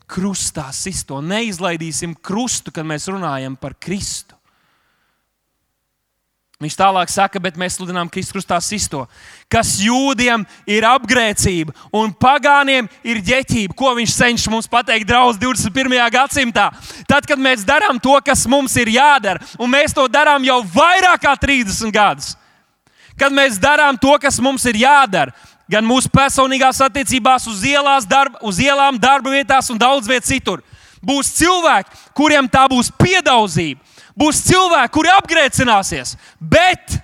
Krustā sisto. Neizlaidīsim krustu, kad mēs runājam par Kristu. Viņš tālāk saka, bet mēs sludinām Kristus krustā sisto, kas jūdiem ir apgrēcība un pagāniem ir ģeķība. Ko viņš cenšas mums pateikt, draugs, 21. gadsimtā? Tad, kad mēs darām to, kas mums ir jādara, un mēs to darām jau vairāk kā 30 gadus, kad mēs darām to, kas mums ir jādara, gan mūsu personīgās attiecībās, uz, ielās, darba, uz ielām, darba vietās un daudz vietā citur, būs cilvēki, kuriem tā būs piedauzība būs cilvēki, kuri apgrēcināsies, bet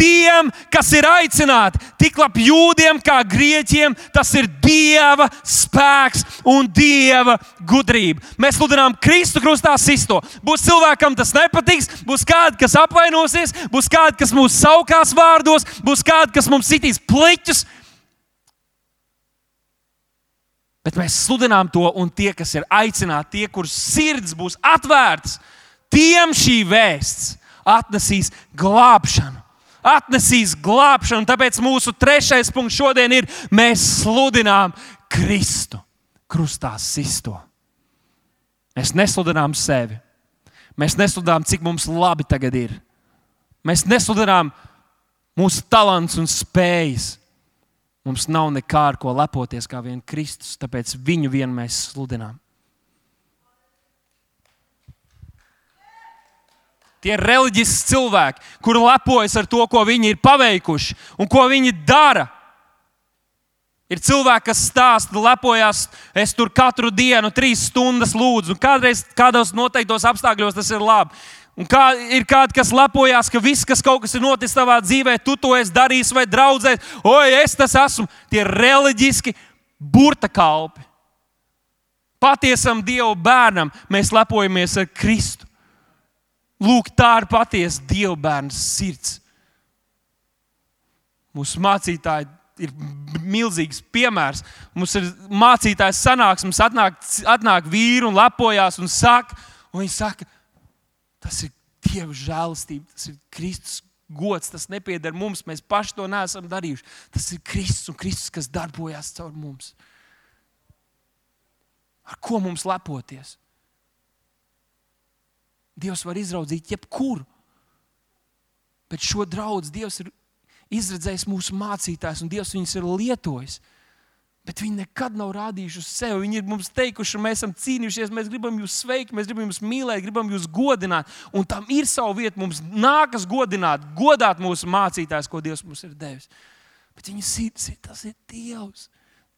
tiem, kas ir aicināti, tik labi jūdiem kā grieķiem, tas ir Dieva spēks un Dieva gudrība. Mēs sludinām Kristu krustā sisto. Būs cilvēkam tas nepatiks, būs kādi, kas apvainosies, būs kādi, kas mūs saukās vārdos, būs kādi, kas mums sitīs pliķus. Bet mēs sludinām to, un tie, kas ir aicināti, tie, kurus sirds būs atvērts, Tiem šī vēsts atnesīs glābšanu. Atnesīs glābšanu. Tāpēc mūsu trešais punkts šodien ir: mēs sludinām Kristu krustā sisto. Mēs nesludinām sevi. Mēs nesludinām, cik mums labi tagad ir. Mēs nesludinām mūsu talants un spējas. Mums nav nekā ar ko lepoties, kā vien Kristus, tāpēc viņu vien mēs sludinām. Tie ir reliģiski cilvēki, kuri lepojas ar to, ko viņi ir paveikuši un ko viņi dara. Ir cilvēki, kas stāsta, lepojas, es tur katru dienu, trīs stundas lūdzu, un kādreiz kādos noteiktos apstākļos tas ir labi. Un kā ir kādi, kas lepojas, ka viss, kas kaut kas ir noticis tavā dzīvē, tu to esi darījis vai draudzējis, oi, es tas esmu. Tie ir reliģiski burta kalpi. Patiesam Dieva bērnam mēs lepojamies ar Kristu. Lūk, tā ir patiesa Dieva bērna sirds. Mūsu mācītāji ir milzīgs piemērs. Mums ir mācītājs sanāksmes, atnāk, atnāk vīri un lepojas un saka, un viņi saka, Tas ir Dieva žēlastība, tas ir Kristus gods, tas nepieder mums. Mēs paši to neesam darījuši. Tas ir Kristus un Kristus, kas darbojas caur mums. Ar ko mums lepoties? Dievs var izraudzīt jebkuru. Bet šo draugu Dievs ir izredzējis mūsu mācītājs, un Dievs viņus ir lietojis. Bet viņi nekad nav rādījuši uz sevi. Viņi ir mums teikuši, mēs esam cīnījušies, mēs gribam jūs sveikt, mēs gribam jūs mīlēt, gribam jūs godināt. Un tam ir sava vieta. Mums nākas godināt, godāt mūsu mācītājs, ko Dievs mums ir devis. Bet viņa sirds ir tas ir Dievs.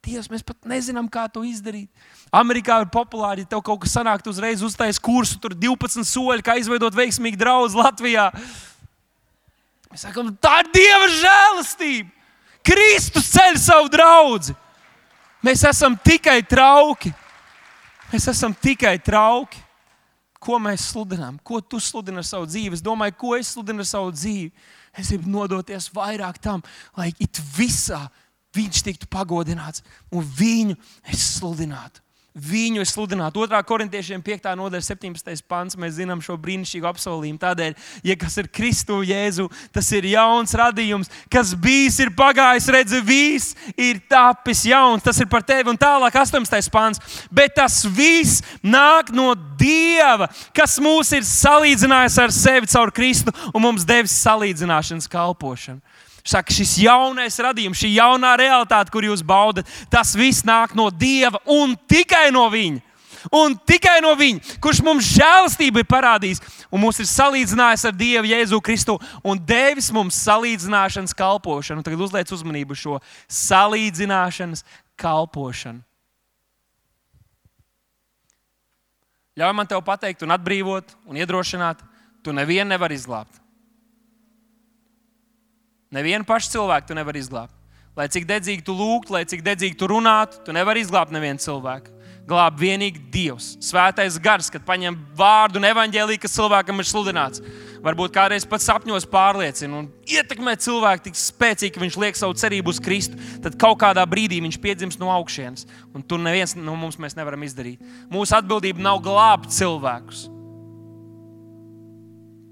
Dievs, mēs pat nezinām, kā to izdarīt. Amerikā ir populāri, ja tev kaut kas sanāk, uzreiz uztais kursu, tur 12 soļi, kā izveidot veiksmīgu draugu Latvijā. Mēs sakām, tā ir Dieva žēlastība. Kristus ceļ savu draugu. Mēs esam tikai trauki. Mēs esam tikai trauki. Ko mēs sludinām? Ko tu sludini ar savu dzīvi? Es domāju, ko es sludinu ar savu dzīvi. Es gribu nodoties vairāk tam, lai it visā viņš tiktu pagodināts un viņu es sludinātu viņu es sludinātu. 2. korintiešiem 5. nodaļa, 17. pants. Mēs zinām šo brīnišķīgu apsolījumu. Tādēļ, ja kas ir Kristu Jēzu, tas ir jauns radījums, kas bijis, ir pagājis, redzi, viss ir tapis jauns. Tas ir par tevi un tālāk, 18. pants. Bet tas viss nāk no Dieva, kas mūs ir salīdzinājis ar sevi caur Kristu un mums devis salīdzināšanas kalpošanu. Saka, šis jaunais radījums, šī jaunā realitāte, kur jūs baudat, tas viss nāk no Dieva un tikai no Viņa. Un tikai no Viņa, kurš mums žēlastību ir parādījis un mūs ir salīdzinājis ar Dievu Jēzu Kristu un devis mums salīdzināšanas kalpošanu. Tagad uzliec uzmanību šo salīdzināšanas kalpošanu. Ļauj man te pateikt, un atbrīvot, un iedrošināt, tu nevienu nevari izglābt. Nevienu pašu cilvēku tu nevari izglābt. Lai cik dedzīgi tu lūgtu, lai cik dedzīgi tu runātu, tu nevari izglābt nevienu cilvēku. Glāb vienīgi Dievs, Svētais Gars, kad paņem vārdu un evaņģēlīju, kas cilvēkam ir sludināts. Varbūt kādreiz pat sapņos pārliecina un ietekmē cilvēku tik spēcīgi, ka viņš liek savu cerību uz Kristu. Tad kaut kādā brīdī viņš piedzimst no augšas, un tur neviens no mums nevaram izdarīt. Mūsu atbildība nav glābt cilvēkus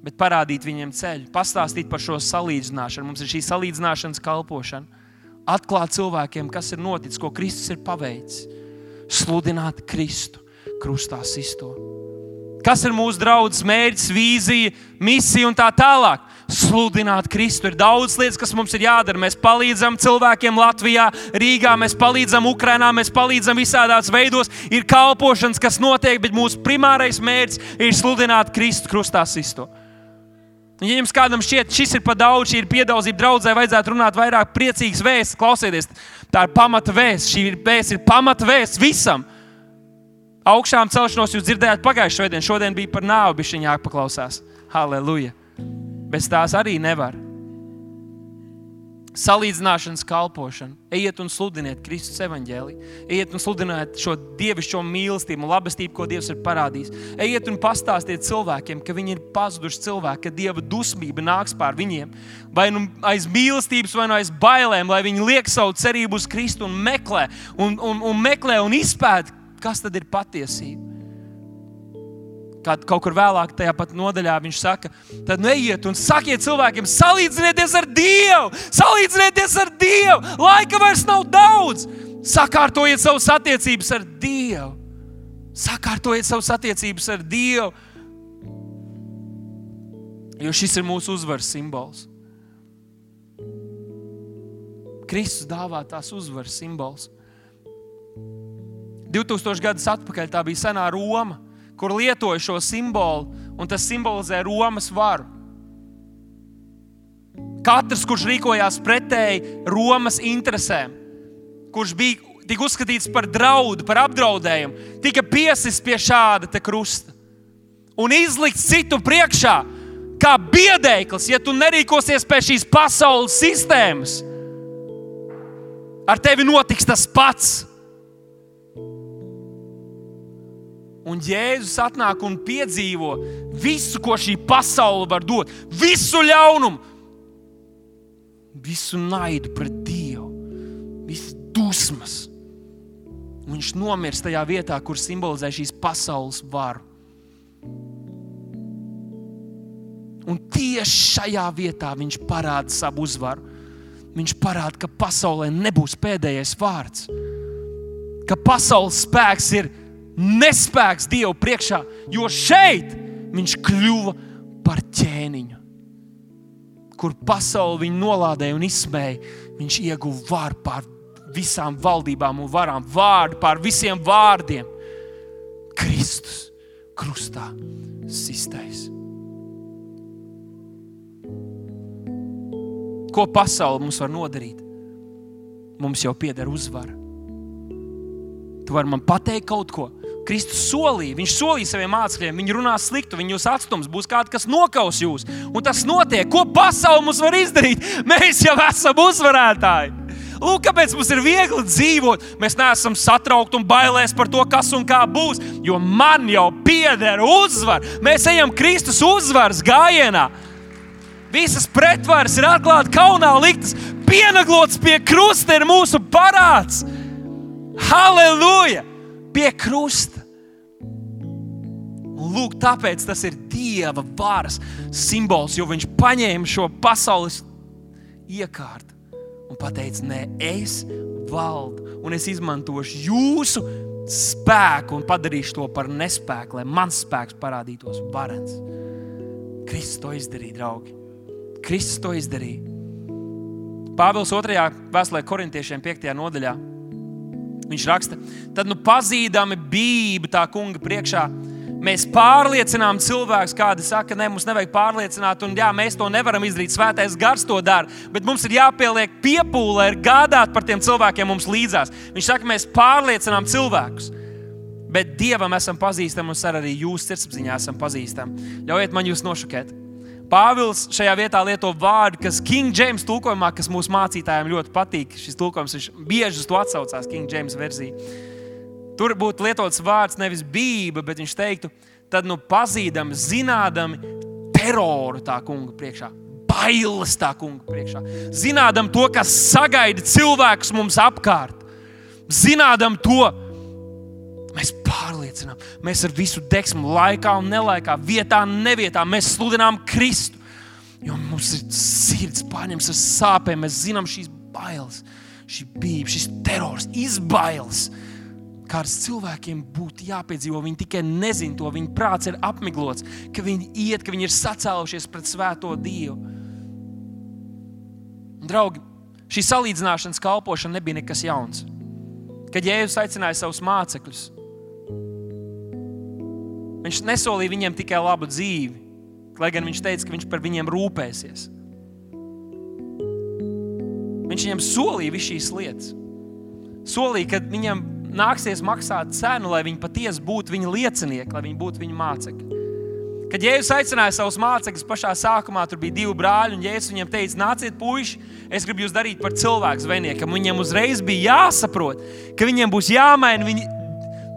bet parādīt viņiem ceļu, pastāstīt par šo salīdzināšanu. Mums ir šī salīdzināšanas kalpošana, atklāt cilvēkiem, kas ir noticis, ko Kristus ir paveicis, sludināt Kristu krustā sisto. Kas ir mūsu draugs, mērķis, vīzija, misija un tā tālāk? Sludināt Kristu. Ir daudz lietas, kas mums ir jādara. Mēs palīdzam cilvēkiem Latvijā, Rīgā, mēs palīdzam Ukrajinā, mēs palīdzam visādās veidos. Ir kalpošanas, kas notiek, bet mūsu primārais mērķis ir sludināt Kristu krustā sisto. Ja jums kādam šķiet, šis ir par daudz, šī ir piedauzība draudzē, vajadzētu runāt vairāk priecīgas vēstures, klausieties, tā ir pamata vēsts, šī ir vēsts, ir pamata vēsts visam. Augšām celšanos jūs dzirdējāt pagājušajā svētdienā, šodien bija par nāvi, bija viņa jāpaklausās. Halleluja! Bez tās arī nevar salīdzināšanas kalpošanu. Ejiet un sludiniet Kristus evaņģēliju. Ejiet un sludiniet šo dievišķo mīlestību un labestību, ko Dievs ir parādījis. Ejiet un pastāstiet cilvēkiem, ka viņi ir pazuduši cilvēki, ka Dieva dusmība nāks pār viņiem. Vai nu aiz mīlestības, vai nu aiz bailēm, lai viņi liek savu cerību uz Kristu un meklē un, un, un, meklē un izpēta, kas tad ir patiesība. Kad kaut kur vēlāk, tajā pat nodaļā, viņš saka, tad neiet un sakiet cilvēkiem, salīdzinieties ar Dievu, salīdzinieties ar Dievu. Laika vairs nav daudz. Sakārtojiet savas attiecības ar Dievu. Sakārtojiet savas attiecības ar Dievu. Jo šis ir mūsu uzvaras simbols. Kristus dāvā tās uzvaras simbols. 2000 gadus atpakaļ tā bija senā Roma kur lietoja šo simbolu, un tas simbolizē Romas varu. Katrs, kurš rīkojās pretēji Romas interesēm, kurš bija tika uzskatīts par draudu, par apdraudējumu, tika piesists pie šāda krusta. un izlikt citu priekšā, kā biedēklis, ja tu nerīkosies pēc šīs pasaules sistēmas, ar tevi notiks tas pats. Un Jēzus atnāk un piedzīvo visu, ko šī pasaule var dot, visu ļaunumu, visu naidu pret Dievu, visas dusmas. Un viņš nomirst tajā vietā, kur simbolizē šīs pasaules varu. Un tieši šajā vietā viņš parāda savu uzvaru. Viņš parāda, ka pasaulē nebūs pēdējais vārds, ka pasaules spēks ir nespēks Dievu priekšā, jo šeit viņš kļuva par ķēniņu. Kur pasauli viņu nolādēja un izsmēja, viņš ieguva varu pār visām valdībām un varām, vārdu pār visiem vārdiem. Kristus krustā sistais. Ko pasaule mums var nodarīt? Mums jau pieder uzvara. Tu vari man pateikt kaut ko. Kristus solīja, viņš solīja saviem mācekļiem, viņi runās sliktu, viņi jūs atstums, būs kāds, kas nokaus jūs. Un tas notiek. Ko pasaule mums var izdarīt? Mēs jau esam uzvarētāji. Lūk, kāpēc mums ir viegli dzīvot. Mēs neesam satraukti un bailēs par to, kas un kā būs. Jo man jau pieder uzvara. Mēs ejam Kristus uzvaras gājienā. Visas pretvaras ir atklātas, kaunā liktas, pienaglots pie krusta ir mūsu parāds. Halleluja! Pie krusta. Lūk, tāpēc tas ir Dieva varas simbols, jo Viņš paņēma šo pasaules iekārtu un teica, nē, es valdu, un es izmantošu jūsu spēku un padarīšu to par nespēku, lai mans spēks parādītos varens. Kristus to izdarīja, draugi. Kristus to izdarīja. Pāvils 2. vēstulē korintiešiem 5. nodaļā. Viņš raksta, tad nu pazīdami bību tā kunga priekšā. Mēs pārliecinām cilvēkus, kādi saka, ne, mums nevajag pārliecināt, un jā, mēs to nevaram izdarīt. Svētais gars to dara, bet mums ir jāpieliek piepūle, ir gādāt par tiem cilvēkiem mums līdzās. Viņš saka, mēs pārliecinām cilvēkus, bet Dievam esam pazīstami, un arī jūsu sirdsapziņā esam pazīstami. Ļaujiet man jūs nošokēt. Pāvils šajā vietā lieto vārdu, kas King James tulkojumā, kas mūsu mācītājiem ļoti patīk. Šis tulkojums viņš bieži uz to atsaucās, King James versija. Tur būtu lietots vārds nevis bība, bet viņš teiktu, tad nu pazīdami, zinādami teroru tā kunga priekšā. Bailes tā kunga priekšā. Zinādam to, kas sagaida cilvēkus mums apkārt. Zinādam to, Mēs pārliecinām, mēs ar visu degsmu, laikā un nelaikā, vietā nevietā, mēs sludinām Kristu. Jo mums ir sirds pārņemts ar sāpēm, mēs zinām šīs bailes, šī bība, šis terors, izbailes. Kāds cilvēkiem būtu jāpiedzīvo, viņi tikai nezina to, viņu prāts ir apmiglots, ka viņi iet, ka viņi ir sacēlušies pret Svēto Dievu. Draugi, šī salīdzināšanas kalpošana nebija nekas jauns. Kad Jēzus aicināja savus mācekļus, Viņš nesolīja viņiem tikai labu dzīvi, lai gan viņš teica, ka viņš par viņiem rūpēsies. Viņš viņiem solīja visas šīs lietas. Solīja, ka viņam nāksies maksāt cenu, lai viņi patiesi būtu viņa liecinieki, lai viņi būtu viņa mācekļi. Kad Jēzus aicināja savus mācekļus pašā sākumā, tur bija divi brāļi, un Jēzus viņiem teica, nāciet, puiši, es gribu jūs darīt par cilvēku zvejniekiem. Viņiem uzreiz bija jāsaprot, ka viņiem būs jāmaina viņi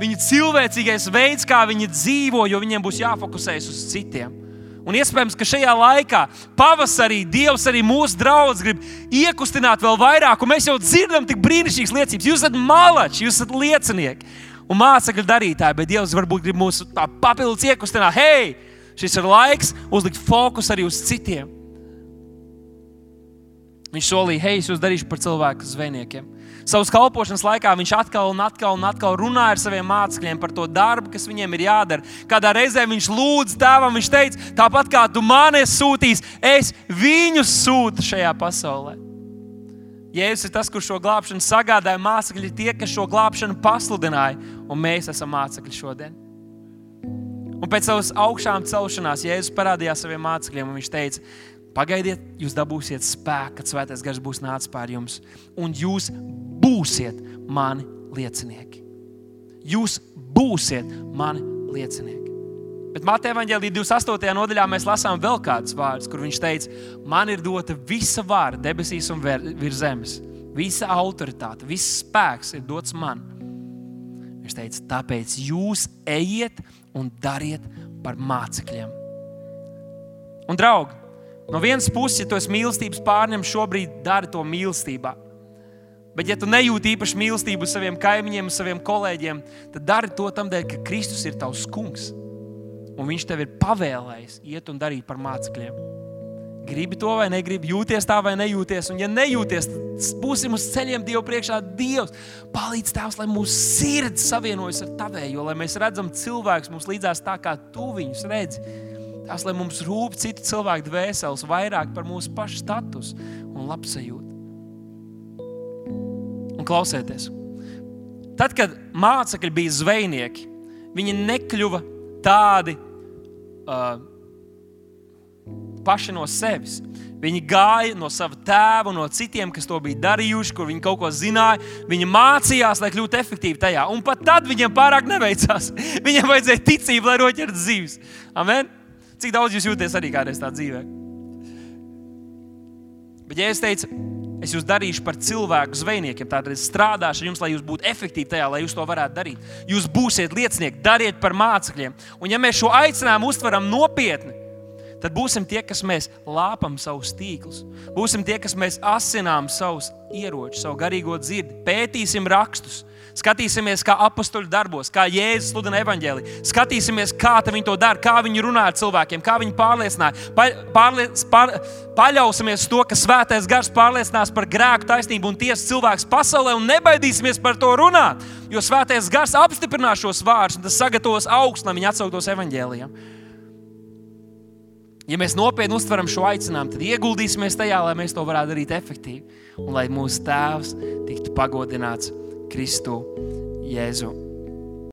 viņu cilvēcīgais veids, kā viņi dzīvo, jo viņiem būs jāfokusējas uz citiem. Un iespējams, ka šajā laikā, pavasarī, Dievs arī mūsu draugs grib iekustināt vēl vairāk, un mēs jau dzirdam tik brīnišķīgas liecības. Jūs esat malači, jūs esat liecinieki un mācekļu darītāji, bet Dievs varbūt grib mūs papildus iekustināt. Hei, šis ir laiks uzlikt fokus arī uz citiem. Viņš solīja, hei, es jūs darīšu par cilvēku zvejniekiem. Savas kalpošanas laikā viņš atkal un atkal, un atkal runāja ar saviem mācekļiem par to darbu, kas viņiem ir jādara. Kādā reizē viņš lūdza tēvam, viņš teica, tāpat kā tu mani esi sūtījis, es viņus sūtu šajā pasaulē. Jēzus ir tas, kurš šo glābšanu sagādāja. Mācekļi ir tie, kas šo glābšanu pasludināja, un mēs esam mācekļi šodien. Un pēc savas augšām celšanās Jēzus parādījās saviem mācekļiem, un viņš teica, Pagaidiet, jūs dabūsiet spēku, kad svētais gars būs nācis pār jums, un jūs būsiet mani liecinieki. Jūs būsiet mani liecinieki. Bet Mateja Vāģelī 28. nodaļā mēs lasām vēl kādus vārdus, kur viņš teica, man ir dota visa vara debesīs un virs zemes. Visa autoritāte, viss spēks ir dots man. Viņš teica, tāpēc jūs ejiet un dariet par mācekļiem. Un, draugi, no vienas puses, ja tu esi mīlestības pārņemts, šobrīd dari to mīlestībā. Bet, ja tu nejūti īpaši mīlestību saviem kaimiņiem, saviem kolēģiem, tad dari to tam dēļ, ka Kristus ir tavs kungs. Un viņš tev ir pavēlējis iet un darīt par mācekļiem. Gribi to vai negribi, jūties tā vai nejūties. Un, ja nejūties, tad būsim uz ceļiem Dievu priekšā. Dievs palīdz Tēvs, lai mūsu sirds savienojas ar Tavējo, lai mēs redzam cilvēkus mums līdzās tā, kā Tu viņus redzi. Tas, lai mums rūp citu cilvēku dvēseles vairāk par mūsu pašu statusu un labsajūtu. Un klausieties, tad, kad mācekļi bija zvejnieki, viņi nekļuva tādi. Uh, paši no sevis. Viņi gāja no sava tēva, no citiem, kas to bija darījuši, kur viņi kaut ko zināja. Viņi mācījās, lai kļūtu efektīvi tajā. Un pat tad viņiem pārāk neveicās. *laughs* Viņiem vajadzēja ticību, lai roķertu dzīves. Amen? Cik daudz jūs jūties arī kādreiz tādā dzīvē? Bet, ja es teicu, es jūs darīšu par cilvēku zvejniekiem, tad es strādāšu jums, lai jūs būtu efektīvi tajā, lai jūs to varētu darīt. Jūs būsiet liecinieki, dariet par mācekļiem. Un, ja mēs šo aicinājumu uztveram nopietni, tad būsim tie, kas mēs lāpam savus tīklus. Būsim tie, kas mēs asinām savus ieročus, savu garīgo dzirdi, pētīsim rakstus. Skatīsimies, kā apakstuļu darbos, kā Jēzus sludina evaņģēlī. Skatīsimies, kā viņi to dara, kā viņi runā ar cilvēkiem, kā viņi pārliecināja. Pa, pārliec, pār, paļausimies to, ka svētais gars pārliecinās par grēku, taisnību un tiesu cilvēks pasaulē un nebaidīsimies par to runāt. Jo svētais gars apstiprinās šos vārdus un tas sagatavos augstu, lai viņi atsauktos evaņģēlijam. Ja mēs nopietni uztveram šo aicinājumu, tad ieguldīsimies tajā, lai mēs to varētu darīt efektīvi un lai mūsu tēvs tiktu pagodināts Kristu Jēzu.